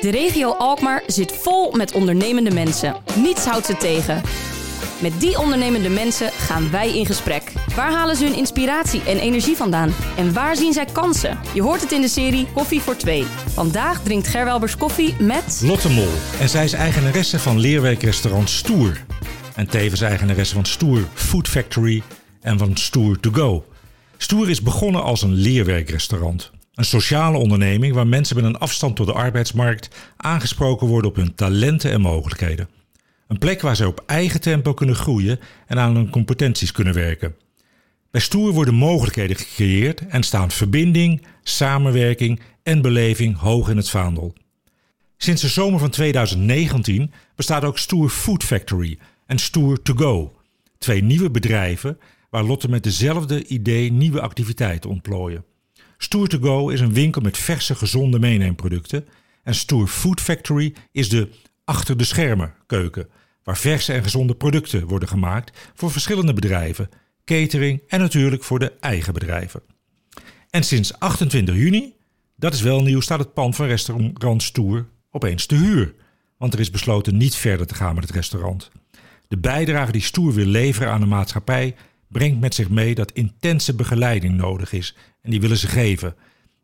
De regio Alkmaar zit vol met ondernemende mensen. Niets houdt ze tegen. Met die ondernemende mensen gaan wij in gesprek. Waar halen ze hun inspiratie en energie vandaan? En waar zien zij kansen? Je hoort het in de serie Koffie voor Twee. Vandaag drinkt Gerwelbers koffie met... Lotte Mol. En zij is eigenaresse van leerwerkrestaurant Stoer. En tevens eigenaresse van Stoer Food Factory en van Stoer To Go. Stoer is begonnen als een leerwerkrestaurant. Een sociale onderneming waar mensen met een afstand tot de arbeidsmarkt aangesproken worden op hun talenten en mogelijkheden. Een plek waar ze op eigen tempo kunnen groeien en aan hun competenties kunnen werken. Bij Stoer worden mogelijkheden gecreëerd en staan verbinding, samenwerking en beleving hoog in het vaandel. Sinds de zomer van 2019 bestaat ook Stoer Food Factory en Stoer To Go. Twee nieuwe bedrijven waar Lotte met dezelfde idee nieuwe activiteiten ontplooien. Stoer To Go is een winkel met verse, gezonde meeneemproducten. En Stoer Food Factory is de achter de schermen keuken, waar verse en gezonde producten worden gemaakt voor verschillende bedrijven, catering en natuurlijk voor de eigen bedrijven. En sinds 28 juni, dat is wel nieuw, staat het pand van restaurant Stoer opeens te huur. Want er is besloten niet verder te gaan met het restaurant. De bijdrage die Stoer wil leveren aan de maatschappij brengt met zich mee dat intense begeleiding nodig is en die willen ze geven.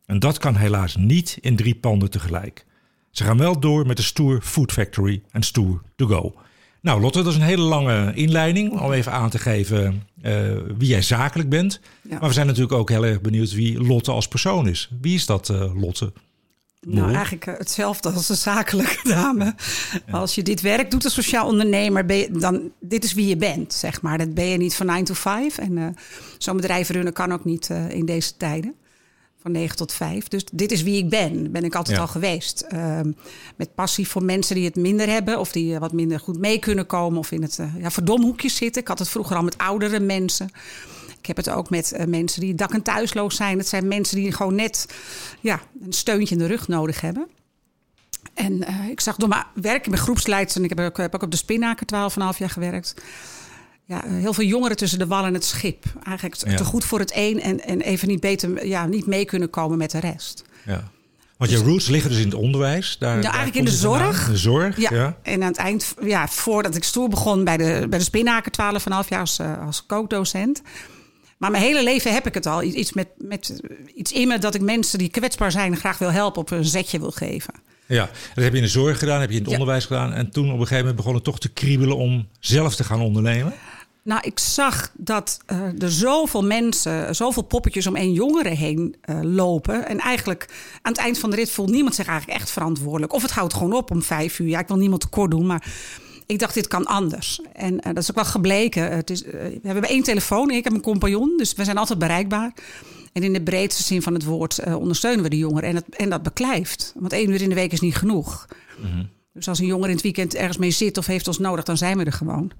En dat kan helaas niet in drie panden tegelijk. Ze gaan wel door met de Stoer Food Factory en Stoer To Go. Nou Lotte, dat is een hele lange inleiding om even aan te geven uh, wie jij zakelijk bent. Ja. Maar we zijn natuurlijk ook heel erg benieuwd wie Lotte als persoon is. Wie is dat uh, Lotte? Nou, eigenlijk uh, hetzelfde als een zakelijke dame. Ja. Als je dit werk doet als sociaal ondernemer, ben je, dan dit is wie je bent, zeg maar. Dat ben je niet van 9 to 5. En uh, zo'n bedrijf runnen kan ook niet uh, in deze tijden. Van 9 tot 5. Dus dit is wie ik ben. Ben ik altijd ja. al geweest. met passie voor mensen die het minder hebben. Of die wat minder goed mee kunnen komen. Of in het ja, verdomhoekje zitten. Ik had het vroeger al met oudere mensen. Ik heb het ook met uh, mensen die dak- en thuisloos zijn. Het zijn mensen die gewoon net ja, een steuntje in de rug nodig hebben. En uh, ik zag door mijn werk, ik ben groepsleidster en ik heb ook, heb ook op de Spinnaker 12,5 jaar gewerkt. Ja, heel veel jongeren tussen de wal en het schip. Eigenlijk ja. te goed voor het een en, en even niet, beter, ja, niet mee kunnen komen met de rest. Ja. Want je roots liggen dus in het onderwijs. Daar, daar eigenlijk in de zorg. De zorg, ja. ja. En aan het eind, ja, voordat ik stoer begon bij de, bij de Spinnaker 12,5 jaar als, uh, als kookdocent. Maar mijn hele leven heb ik het al. Iets, met, met, iets in me dat ik mensen die kwetsbaar zijn graag wil helpen op een zetje wil geven. Ja, dat heb je in de zorg gedaan, heb je in het ja. onderwijs gedaan. En toen op een gegeven moment begon het toch te kriebelen om zelf te gaan ondernemen. Nou, ik zag dat uh, er zoveel mensen, zoveel poppetjes om één jongere heen uh, lopen. En eigenlijk aan het eind van de rit voelt niemand zich eigenlijk echt verantwoordelijk. Of het houdt gewoon op om vijf uur. Ja, ik wil niemand tekort doen, maar ik dacht, dit kan anders. En uh, dat is ook wel gebleken. Het is, uh, we hebben één telefoon, ik heb een compagnon, dus we zijn altijd bereikbaar. En in de breedste zin van het woord uh, ondersteunen we de jongeren. En, het, en dat beklijft. Want één uur in de week is niet genoeg. Mm -hmm. Dus als een jonger in het weekend ergens mee zit of heeft ons nodig, dan zijn we er gewoon.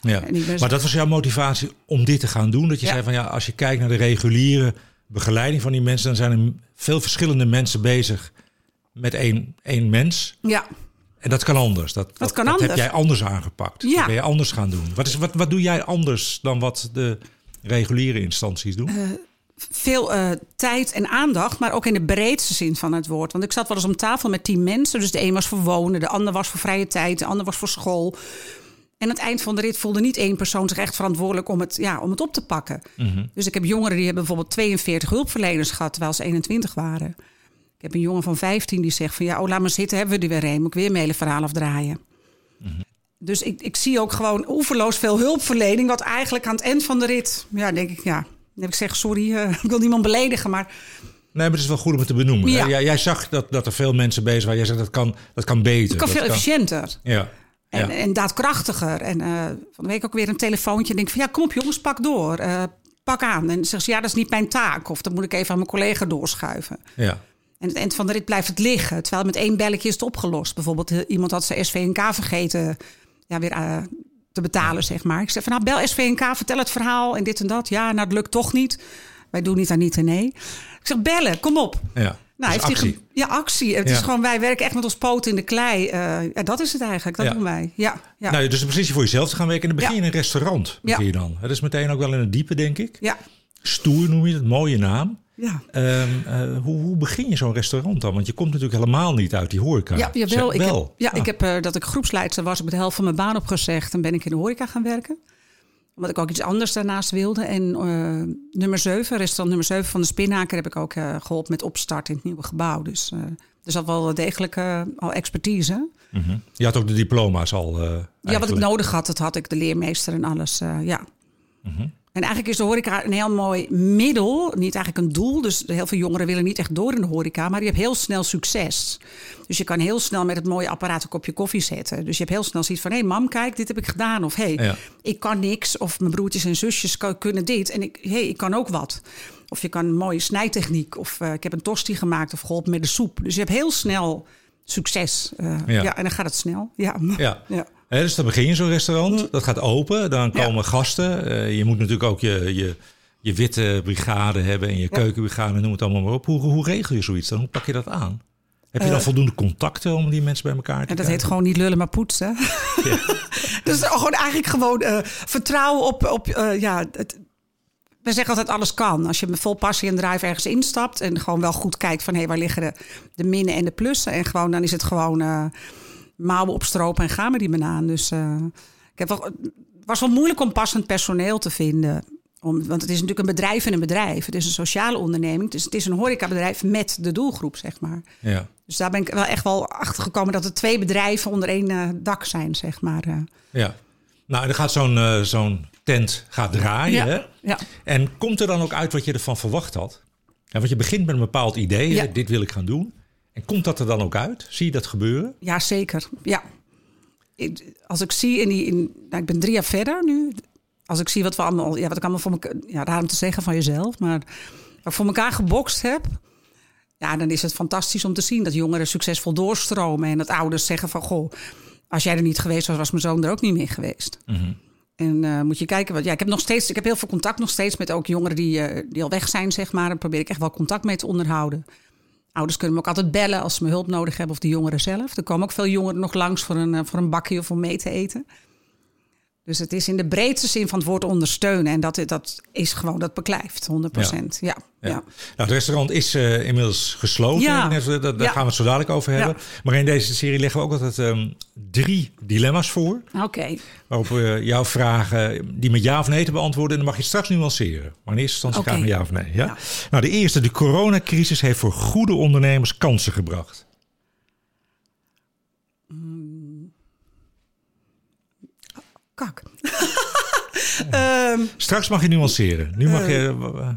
Ja. Maar dat was jouw motivatie om dit te gaan doen? Dat je ja. zei van ja, als je kijkt naar de reguliere begeleiding van die mensen, dan zijn er veel verschillende mensen bezig met één, één mens. Ja. En dat kan anders. Dat, dat, dat kan dat anders. heb jij anders aangepakt. Ja. Dat ben je anders gaan doen. Wat, is, wat, wat doe jij anders dan wat de reguliere instanties doen? Uh, veel uh, tijd en aandacht, maar ook in de breedste zin van het woord. Want ik zat wel eens om tafel met tien mensen. Dus de een was voor wonen, de ander was voor vrije tijd, de ander was voor school. En aan het eind van de rit voelde niet één persoon zich echt verantwoordelijk om het, ja, om het op te pakken. Mhm. Mm -hmm. Dus ik heb jongeren die hebben bijvoorbeeld 42 hulpverleners gehad, terwijl ze 21 waren. Ik heb een jongen van 15 die zegt van ja, oh laat maar zitten, hebben we er weer een. Moet ik weer mijn hele verhaal afdraaien. Mhm. Mm -hmm. Dus ik, ik zie ook gewoon oeverloos veel hulpverlening. Wat eigenlijk aan het eind van de rit, ja, denk ik, ja. Dan heb ik zeg, sorry, uh, ik wil niemand beledigen, maar... Nee, maar het is wel goed om het te benoemen. Ja. Jij, jij, zag dat, dat er veel mensen bezig waren. Jij zegt dat kan, dat kan beter. Het kan dat veel efficiënter. Ja. En, ja. en daadkrachtiger. En uh, van de week ook weer een telefoontje. En denk van ja, kom op jongens, pak door. Uh, pak aan. En zegt ze ja, dat is niet mijn taak. Of dan moet ik even aan mijn collega doorschuiven. Ja. En het eind van de rit blijft het liggen. Terwijl met één belletje is het opgelost. Bijvoorbeeld iemand had zijn SVNK vergeten ja, weer uh, te betalen, zeg maar. Ik zeg van nou, bel SVNK, vertel het verhaal en dit en dat. Ja, nou, het lukt toch niet. Wij doen niet aan niet en nee. Ik zeg bellen, kom op. Ja. Nou, dus heeft actie. Die, ja, actie. Het ja. is gewoon, wij werken echt met ons poot in de klei. Uh, ja, dat is het eigenlijk, dat ja. doen wij. Ja, ja. Nou, dus de positie voor jezelf te gaan werken. En dan begin je in een restaurant. Begin je dan. Dat is meteen ook wel in het diepe, denk ik. Ja. Stoer noem je het, mooie naam. Ja. Ehm, eh, hoe, hoe begin je zo'n restaurant dan? Want je komt natuurlijk helemaal niet uit die horeca. Ja, jawel. Zeg, Ik heb, wel. ja, Ah. ik heb eh, dat ik groepsleidster was, heb ik de helft van mijn baan opgezegd en ben ik in de horeca gaan werken. Omdat ik ook iets anders daarnaast wilde. En eh, nummer 7, restaurant nummer 7 van de Spinnaker, heb ik ook eh, geholpen met opstart in het nieuwe gebouw. Dus er zat wel degelijk al expertise. Mhm. Je had ook de diploma's al. Ja, wat ik nodig had, dat had ik, de leermeester en alles. ja. Mhm. En eigenlijk is de horeca een heel mooi middel, niet eigenlijk een doel. Dus heel veel jongeren willen niet echt door in de horeca, maar je hebt heel snel succes. Dus je kan heel snel met het mooie apparaat een kopje koffie zetten. Dus je hebt heel snel zoiets van, hé hey, mam, kijk, dit heb ik gedaan. Of hé, hey, Ja. ik kan niks. Of mijn broertjes en zusjes kunnen dit. En ik, hey, ik kan ook wat. Of je kan een mooie snijtechniek. Of eh, ik heb een tosti gemaakt of geholpen met de soep. Dus je hebt heel snel succes. Eh, Ja. ja. en dan gaat het snel. Ja. Ja. Ja. Dus dan begin je zo'n restaurant, dat gaat open, dan Ja. komen gasten. Eh, je moet natuurlijk ook je, je, je witte brigade hebben en je keukenbrigade, noem het allemaal maar op. Hoe, hoe regel je zoiets dan? Hoe pak je dat aan? Heb je dan Eh, voldoende contacten om die mensen bij elkaar te En dat heet gewoon niet lullen, maar poetsen. dus gewoon eigenlijk gewoon eh, vertrouwen op... op ja, het, we zeggen altijd alles kan. Als je met vol passie en drive ergens instapt... en gewoon wel goed kijkt van... hé, waar liggen de, de minnen en de plussen? En gewoon, dan is het gewoon mouwen opstropen en gaan met die banaan. Dus eh, ik heb wel, het was wel moeilijk om passend personeel te vinden... Om, want het is natuurlijk een bedrijf en een bedrijf. Het is een sociale onderneming. Dus het is een horecabedrijf met de doelgroep, zeg maar. Ja. Dus daar ben ik wel echt wel achter gekomen dat er twee bedrijven onder één eh, dak zijn, zeg maar. eh. ja. Nou, dan gaat zo'n zo'n tent gaat draaien. Ja, ja. En komt er dan ook uit wat je ervan verwacht had? Ja, want je begint met een bepaald idee, dit wil ik gaan doen. En komt dat er dan ook uit? Zie je dat gebeuren? ja, zeker. Ja. Ik- Als ik zie in die. In, nou, ik ben drie jaar verder nu. Als ik zie wat we allemaal. Ja, wat ik allemaal voor elkaar. Ja, raar om te zeggen van jezelf. Maar wat ik voor elkaar gebokst heb. Ja, dan is het fantastisch om te zien dat jongeren succesvol doorstromen. En dat ouders zeggen van goh. Als jij er niet geweest was, was mijn zoon er ook niet meer geweest. En eh, moet je kijken, want ja, ik heb nog steeds, ik heb heel veel contact nog steeds met ook jongeren die, eh, die al weg zijn, zeg maar. Daar probeer ik echt wel contact mee te onderhouden. Ouders kunnen me ook altijd bellen als ze me hulp nodig hebben, of de jongeren zelf. Er komen ook veel jongeren nog langs voor een, eh, voor een bakje of om mee te eten. Dus het is in de breedste zin van het woord ondersteunen. En dat, dat is gewoon, dat beklijft, 100 procent. Ja. Ja. Ja. Nou, het restaurant is eh, inmiddels gesloten. Ja. Net, Daar daar Ja. gaan we het zo dadelijk over hebben. Maar in deze serie leggen we ook altijd ehm, drie dilemma's voor. Oké. Waarop we jou vragen die met ja of nee te beantwoorden. En dan mag je straks nuanceren. Maar in eerste instantie Oké. graag met ja of nee. Ja. Nou, de eerste. De coronacrisis heeft voor goede ondernemers kansen gebracht. Kak. Ehm, Straks mag je nuanceren. Nu mag je... eh,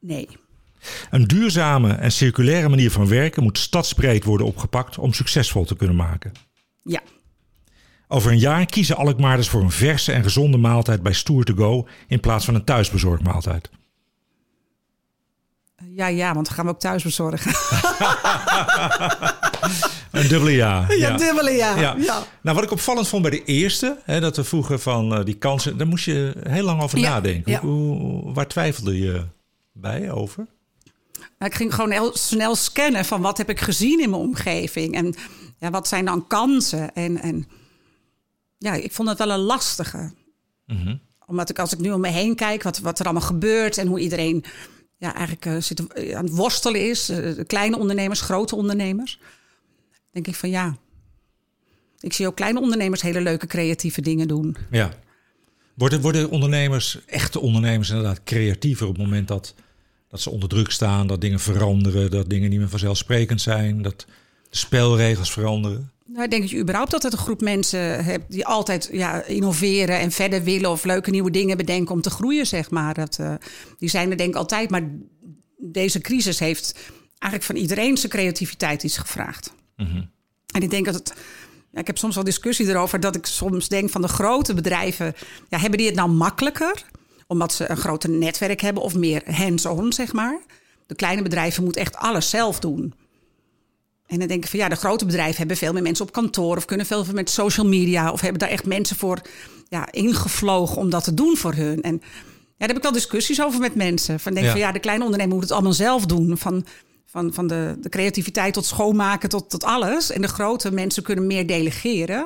nee. Een duurzame en circulaire manier van werken moet stadsbreed worden opgepakt om succesvol te kunnen maken. Ja. Over een jaar kiezen Alkmaarders voor een verse en gezonde maaltijd bij Stoer to Go in plaats van een thuisbezorgd maaltijd. Ja, ja, want dan gaan we ook thuis bezorgen. Een dubbele ja. Ja, dubbele ja. Ja. ja. Nou, wat ik opvallend vond bij de eerste, hè, dat we vroegen van eh, die kansen, daar moest je heel lang over Ja, nadenken. ja. Hoe, hoe- waar twijfelde je bij over? Nou, ik ging gewoon heel snel scannen van wat heb ik gezien in mijn omgeving. En ja, wat zijn dan kansen? En, en ja, ik vond het wel een lastige. Mhm. Omdat ik als ik nu om me heen kijk, wat, wat er allemaal gebeurt en hoe iedereen ja, eigenlijk eh, zit, eh, aan het worstelen is. eh, kleine ondernemers, grote ondernemers. Denk ik van ja. Ik zie ook kleine ondernemers hele leuke creatieve dingen doen. Ja. Worden, worden ondernemers, echte ondernemers, inderdaad creatiever op het moment dat, dat ze onder druk staan, dat dingen veranderen, dat dingen niet meer vanzelfsprekend zijn, dat de spelregels veranderen? Nou, ik denk dat je überhaupt altijd een groep mensen hebt die altijd ja, innoveren en verder willen of leuke nieuwe dingen bedenken om te groeien, zeg maar. Dat, eh, die zijn er denk ik altijd, maar deze crisis heeft eigenlijk van iedereen zijn creativiteit iets gevraagd. En ik denk dat het. Ja, ik heb soms wel discussie erover dat ik soms denk van de grote bedrijven, ja, hebben die het nou makkelijker? Omdat ze een groter netwerk hebben of meer hands-on, zeg maar. De kleine bedrijven moeten echt alles zelf doen. En dan denk ik van ja, de grote bedrijven hebben veel meer mensen op kantoor of kunnen veel meer met social media of hebben daar echt mensen voor ja, ingevlogen om dat te doen voor hun. En ja, daar heb ik wel discussies over met mensen. Van denk Ja. van ja, de kleine ondernemer moet het allemaal zelf doen. Van, van, van de, de creativiteit tot schoonmaken tot, tot alles. En de grote mensen kunnen meer delegeren.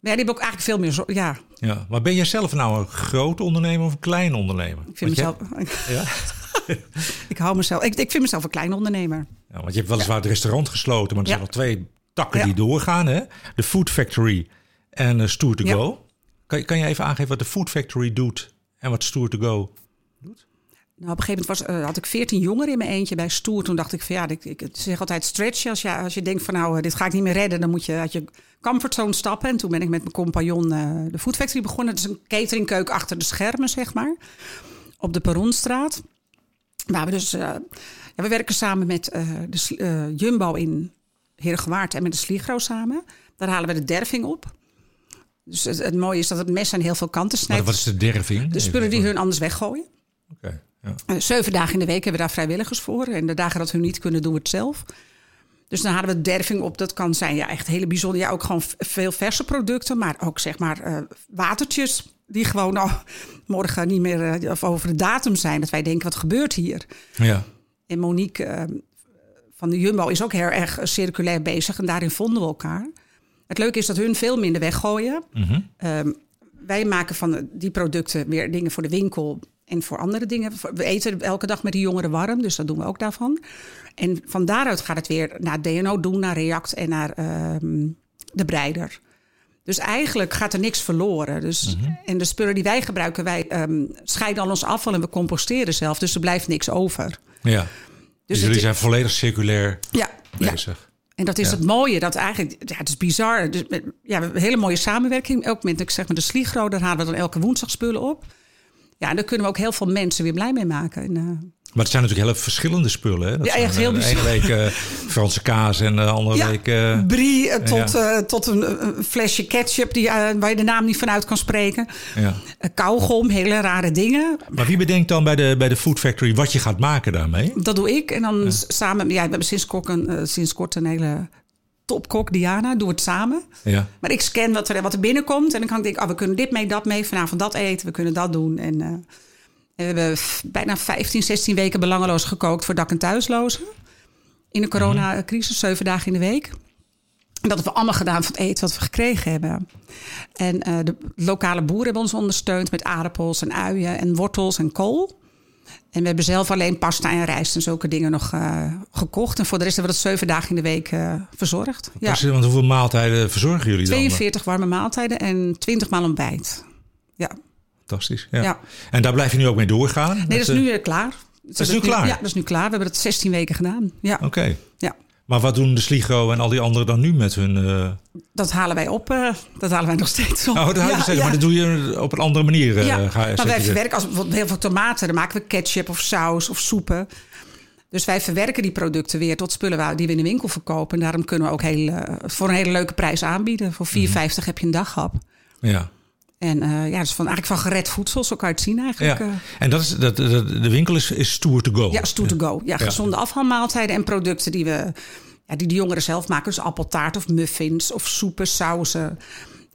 Maar ja, die hebben ook eigenlijk veel meer... Ja, Ja. Maar ben jij zelf nou een groot ondernemer of een klein ondernemer? ik vind Want mezelf... jij- Ja? ik hou mezelf... Ik, ik vind mezelf een klein ondernemer. Ja, want je hebt weliswaar het restaurant gesloten, maar er zijn nog twee takken die doorgaan. Hè? De Food Factory en eh, Stoer to. Go. Kan, je- kan je even aangeven wat de Food Factory doet en wat Stoer to Go? Nou, op een gegeven moment was, eh, had ik veertien jongeren in mijn eentje bij Stoer. Toen dacht ik van ja, ik, ik zeg altijd stretchen. Als je, als je denkt van nou, eh, dit ga ik niet meer redden, dan moet je uit je comfortzone stappen. En toen ben ik met mijn compagnon de Food Factory begonnen. Het is een cateringkeuken achter de schermen, zeg maar. Op de Perronstraat. Waar we dus, we werken samen met eh, de eh, Jumbo in Heergewaard en met de Sligro samen. Daar halen we de derving op. Dus het, het mooie is dat het mes aan heel veel kanten snijdt. wat is de derving? De spullen die hun anders weggooien. Oké, ja. Eh, zeven dagen in de week hebben we daar vrijwilligers voor. En de dagen dat hun niet kunnen, doen we het zelf. Dus dan hadden we derving op. Dat kan zijn ja, echt hele bijzonder. Ja, ook gewoon veel verse producten. Maar ook zeg maar watertjes die gewoon morgen niet meer of over de datum zijn. Dat wij denken, wat gebeurt hier? ja. En Monique eh, van de Jumbo is ook heel erg eh, circulair bezig. En daarin vonden we elkaar. Het leuke is dat hun veel minder weggooien. Mhm. Ehm, wij maken van die producten weer dingen voor de winkel en voor andere dingen. We eten elke dag met de jongeren warm, dus dat doen we ook daarvan. En van daaruit gaat het weer naar DNO doen, naar React en naar ehm, de breider. Dus eigenlijk gaat er niks verloren. Dus, En de spullen die wij gebruiken, wij ehm, scheiden al ons afval en we composteren zelf. Dus er blijft niks over. ja. Dus, het- jullie zijn volledig circulair Ja, ja. bezig. En dat is Ja. het mooie, dat eigenlijk, ja, het is bizar. Dus, met- ja, we hebben een hele mooie samenwerking. Ook met, ik zeg maar, de Sligro, daar halen we dan elke woensdag spullen op. Ja, en daar kunnen we ook heel veel mensen weer blij mee maken. En, eh, Maar het zijn natuurlijk hele verschillende spullen. Hè? Dat Ja, zijn, echt heel eh, De ene week eh, Franse kaas en de andere ja, week... eh, brie eh, tot, ja. eh, tot een, flesje ketchup die, eh, waar je de naam niet van uit kan spreken. ja. Eh, kauwgom, hele rare dingen. Maar wie bedenkt dan bij de, bij de Food Factory wat je gaat maken daarmee? Dat doe ik. En dan samen, ja, we hebben sinds, kort een, eh, sinds kort een hele topkok, Diana. Doen we het samen. Ja. Maar ik scan wat er, wat er binnenkomt. En dan kan ik denken, oh, we kunnen dit mee, dat mee. Vanavond dat eten, we kunnen dat doen. En, eh, en we hebben bijna 15, 16 weken belangeloos gekookt voor dak- en thuislozen. In de coronacrisis, zeven dagen in de week. En dat hebben we allemaal gedaan van het eten wat we gekregen hebben. En eh, de lokale boeren hebben ons ondersteund met aardappels en uien en wortels en kool. En we hebben zelf alleen pasta en rijst en zulke dingen nog eh, gekocht. En voor de rest hebben we dat zeven dagen in de week eh, verzorgd. Ja. Precies, Want hoeveel maaltijden verzorgen jullie dan? 42 warme maaltijden en 20 maal ontbijt. Ja. Fantastisch. Ja. Ja. En daar blijf je nu ook mee doorgaan? Nee, dat is nu weer klaar. Dat is nu klaar? Ja, dat is nu klaar. We hebben het 16 weken gedaan. Ja. Oké. ja. Maar wat doen de Sligo en al die anderen dan nu met hun... eh, Dat halen wij op. eh, dat halen wij nog steeds op. Oh, dat ja, ja. maar dat doe je op een andere manier. eh, ja. ga, maar wij verwerken als bijvoorbeeld heel veel tomaten. Dan maken we ketchup of saus of soepen. Dus wij verwerken die producten weer tot spullen waar- die we in de winkel verkopen. En daarom kunnen we ook heel, eh, voor een hele leuke prijs aanbieden. Voor 4,50 heb je een daghap. Ja. En eh, ja, is van, eigenlijk van gered voedsel, zo kan je het zien eigenlijk. ja. eh. En dat is, dat, dat- de winkel is, is stoer to go. Ja, stoer to go. Ja, gezonde afvalmaaltijden en producten die we ja, die de jongeren zelf maken. Dus appeltaart of muffins of soepen, sauzen,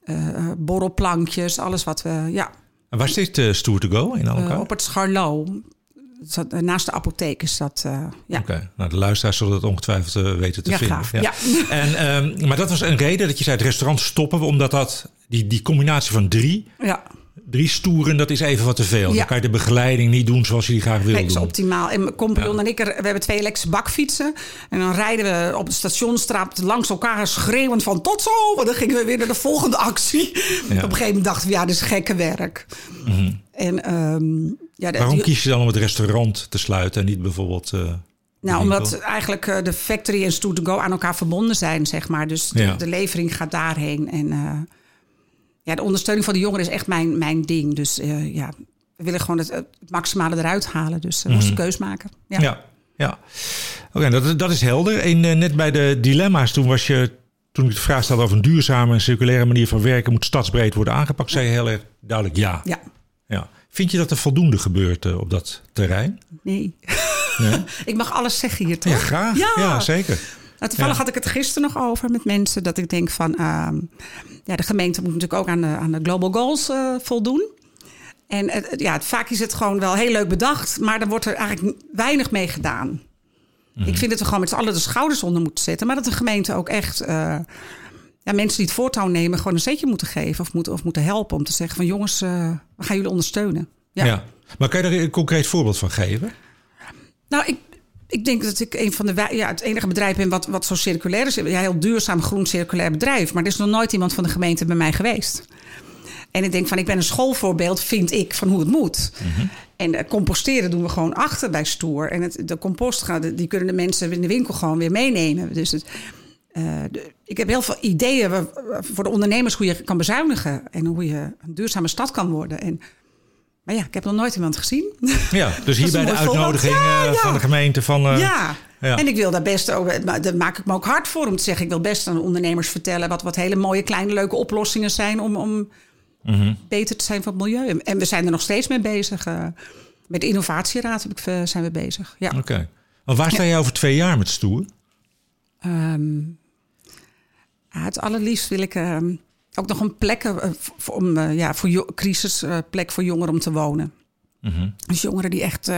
eh, borrelplankjes, alles wat we. Ja, En waar zit uh, stoer to go in elkaar? op het Scharlo. Dat- Naast de apotheek is dat. ja. Oké, nou de luisteraars zullen dat ongetwijfeld weten te Ja, vinden. graag. Ja. En, ehm, maar dat was een reden dat je zei: het restaurant stoppen we, omdat dat, die, die combinatie van drie, ja. drie stoeren, dat is even wat te veel. Ja. Dan kan je de begeleiding niet doen zoals je die graag wil Nee, dat is doen. optimaal. En mijn compagnon Ja. en ik, er- we hebben twee elektrische bakfietsen. En dan rijden we op de stationsstraat langs elkaar schreeuwend van tot zo. Want dan gingen we weer naar de volgende actie. Op een gegeven moment dachten we, ja, dit is gekke werk. En ehm, ja, de- Mhm. Waarom kies je dan om het restaurant te sluiten en niet bijvoorbeeld. eh, Nou, omdat eigenlijk eh, de factory en Stoet to Go aan elkaar verbonden zijn, zeg maar. Dus de levering gaat daarheen. En eh, ja, de ondersteuning van de jongeren is echt mijn, mijn ding. Dus eh, ja, we willen gewoon het, het maximale eruit halen. Dus we moesten keus maken. Ja. Ja, ja. Oké, dat, dat is helder. En eh, net bij de dilemma's, toen was je. Toen ik de vraag stelde over een duurzame en circulaire manier van werken, moet stadsbreed worden aangepakt, zei je heel erg duidelijk ja. ja. ja. Vind je dat er voldoende gebeurt eh, op dat terrein? Nee. Ik mag alles zeggen hier, toch? ja graag. Ja, Ja. zeker. Nou, toevallig Ja. had ik het gisteren nog over met mensen. Dat ik denk van... ehm, ja, de gemeente moet natuurlijk ook aan de, aan de Global Goals eh, voldoen. En ja, vaak is het gewoon wel heel leuk bedacht. Maar dan wordt er eigenlijk weinig mee gedaan. Ik vind dat we gewoon met z'n allen de schouders onder moeten zetten. Maar dat de gemeente ook echt... eh, ja, mensen die het voortouw nemen gewoon een zetje moeten geven of moeten, of moeten helpen om te zeggen van jongens, uh, we gaan jullie ondersteunen. Ja. ja. Maar kan je er een concreet voorbeeld van geven? Nou, ik, ik denk dat ik een van de ja, het enige bedrijf ben wat, wat zo circulair is. Ja, heel duurzaam groen circulair bedrijf. Maar er is nog nooit iemand van de gemeente bij mij geweest. En ik denk van, ik ben een schoolvoorbeeld, vind ik, van hoe het moet. Mhm. En composteren doen we gewoon achter bij Stoer. En het, de compost, die kunnen de mensen in de winkel gewoon weer meenemen. Dus het, uh, ik heb heel veel ideeën voor de ondernemers hoe je kan bezuinigen. En hoe je een duurzame stad kan worden. En, maar ja, ik heb nog nooit iemand gezien. Ja, dus hier bij de uitnodiging eh, van de gemeente van... Uh, ja. Ja. En ik wil daar best ook, daar maak ik me ook hard voor om te zeggen. Ik wil best aan ondernemers vertellen wat, wat hele mooie, kleine, leuke oplossingen zijn om, om Mhm. beter te zijn voor het milieu. En we zijn er nog steeds mee bezig. Uh, met de innovatieraad heb ik, zijn we bezig. Ja. Oké. Okay. waar sta je over twee jaar met Stoer? Um, het allerliefst wil ik ehm, ook nog een plek uh, voor, om, ja, voor crisisplek voor jongeren om te wonen. Mm Dus jongeren die echt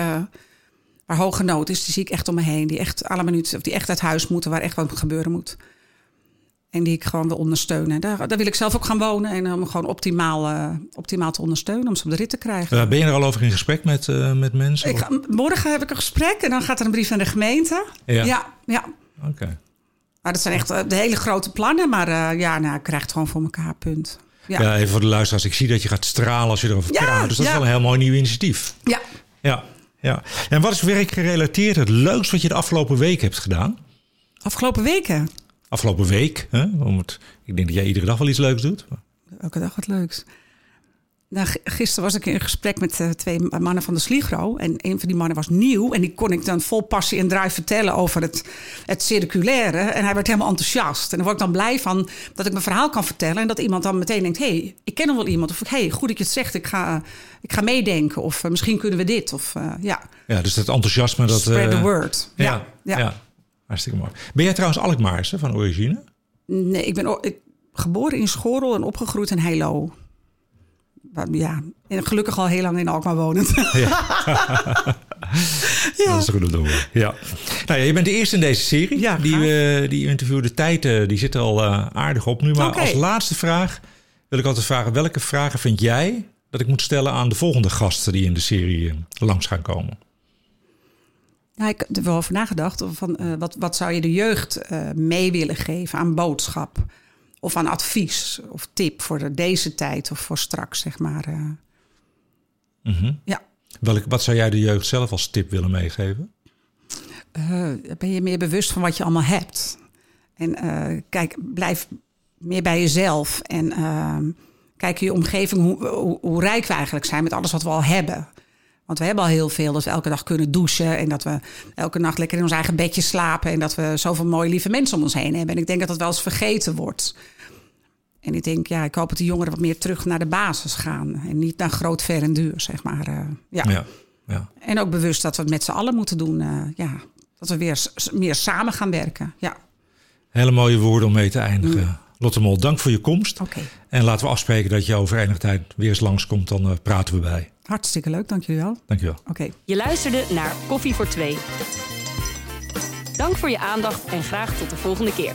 waar hoge nood is, die zie ik echt om me heen. Die echt alle minuten, of die echt uit huis moeten, waar echt wat gebeuren moet. En die ik gewoon wil ondersteunen. Daar, daar wil ik zelf ook gaan wonen. En om gewoon optimaal, uh, optimaal te ondersteunen. Om ze op de rit te krijgen. Uh, ben je er al over in gesprek met, uh, met mensen? Ik, morgen heb ik een gesprek. En dan gaat er een brief naar de gemeente. Ja, ja. ja. Oké. Maar dat zijn echt de hele grote plannen. Maar ja, nou, ik krijg het gewoon voor elkaar, punt. Ja. ja, even voor de luisteraars. Ik zie dat je gaat stralen als je erover ja, praat. Dus dat is wel een heel mooi nieuw initiatief. Ja. Ja. ja. En wat is werkgerelateerd het leukst wat je de afgelopen week hebt gedaan? Afgelopen weken? afgelopen week. Hè? Om het, ik denk dat jij iedere dag wel iets leuks doet. Elke dag wat leuks. Nou, gisteren was ik in gesprek met uh, twee mannen van de Sligro. En een van die mannen was nieuw. En die kon ik dan vol passie en drive vertellen over het, het circulaire. En hij werd helemaal enthousiast. En dan word ik dan blij van dat ik mijn verhaal kan vertellen. En dat iemand dan meteen denkt: hé, hey, ik ken nog wel iemand. Of hé, hey, goed dat je het zegt, ik ga, ik ga meedenken. Of uh, misschien kunnen we dit. Of, uh, ja. ja, dus dat enthousiasme. Dat, Spread the word. ja. ja. ja. Hartstikke mooi. Ben jij trouwens Alkmaarse van origine? Nee, ik ben ik, geboren in Schorel en opgegroeid in Heilo. Ja, en gelukkig al heel lang in Alkmaar wonend. Ja. ja. Dat is goed om te horen. Ja. Nou ja, je bent de eerste in deze serie. Ja, die, uh, die interview, de tijd uh, die zit er al uh, aardig op nu. Maar okay. als laatste vraag wil ik altijd vragen... welke vragen vind jij dat ik moet stellen aan de volgende gasten... die in de serie langs gaan komen? Nou, ik heb er wel over nagedacht. Van, wat, wat zou je de jeugd mee willen geven aan boodschap? Of aan advies of tip voor deze tijd of voor straks, zeg maar. Uh. Mm -hmm. Ja. Welk, wat zou jij de jeugd zelf als tip willen meegeven? ben je meer bewust van wat je allemaal hebt? En kijk, blijf meer bij jezelf. En ehm, kijk je omgeving hoe, hoe, hoe rijk we eigenlijk zijn met alles wat we al hebben. Want we hebben al heel veel. Dat we elke dag kunnen douchen. En dat we elke nacht lekker in ons eigen bedje slapen. En dat we zoveel mooie lieve mensen om ons heen hebben. En ik denk dat dat wel eens vergeten wordt. En ik denk, ja, ik hoop dat de jongeren wat meer terug naar de basis gaan. En niet naar groot, ver en duur, zeg maar. Uh, ja. Ja, ja. En ook bewust dat we het met z'n allen moeten doen. Uh, ja, dat we weer meer samen gaan werken. Ja. Hele mooie woorden om mee te eindigen. Mm. Lotte Mol, dank voor je komst. Okay. En laten we afspreken dat je over enige tijd weer eens langskomt. Dan uh, praten we bij. Hartstikke leuk, dank jullie wel. Dank je wel. Oké. Je luisterde naar Koffie voor Twee. Dank voor je aandacht en graag tot de volgende keer.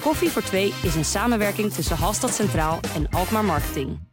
Koffie voor Twee is een samenwerking tussen Halstad Centraal en Alkmaar Marketing.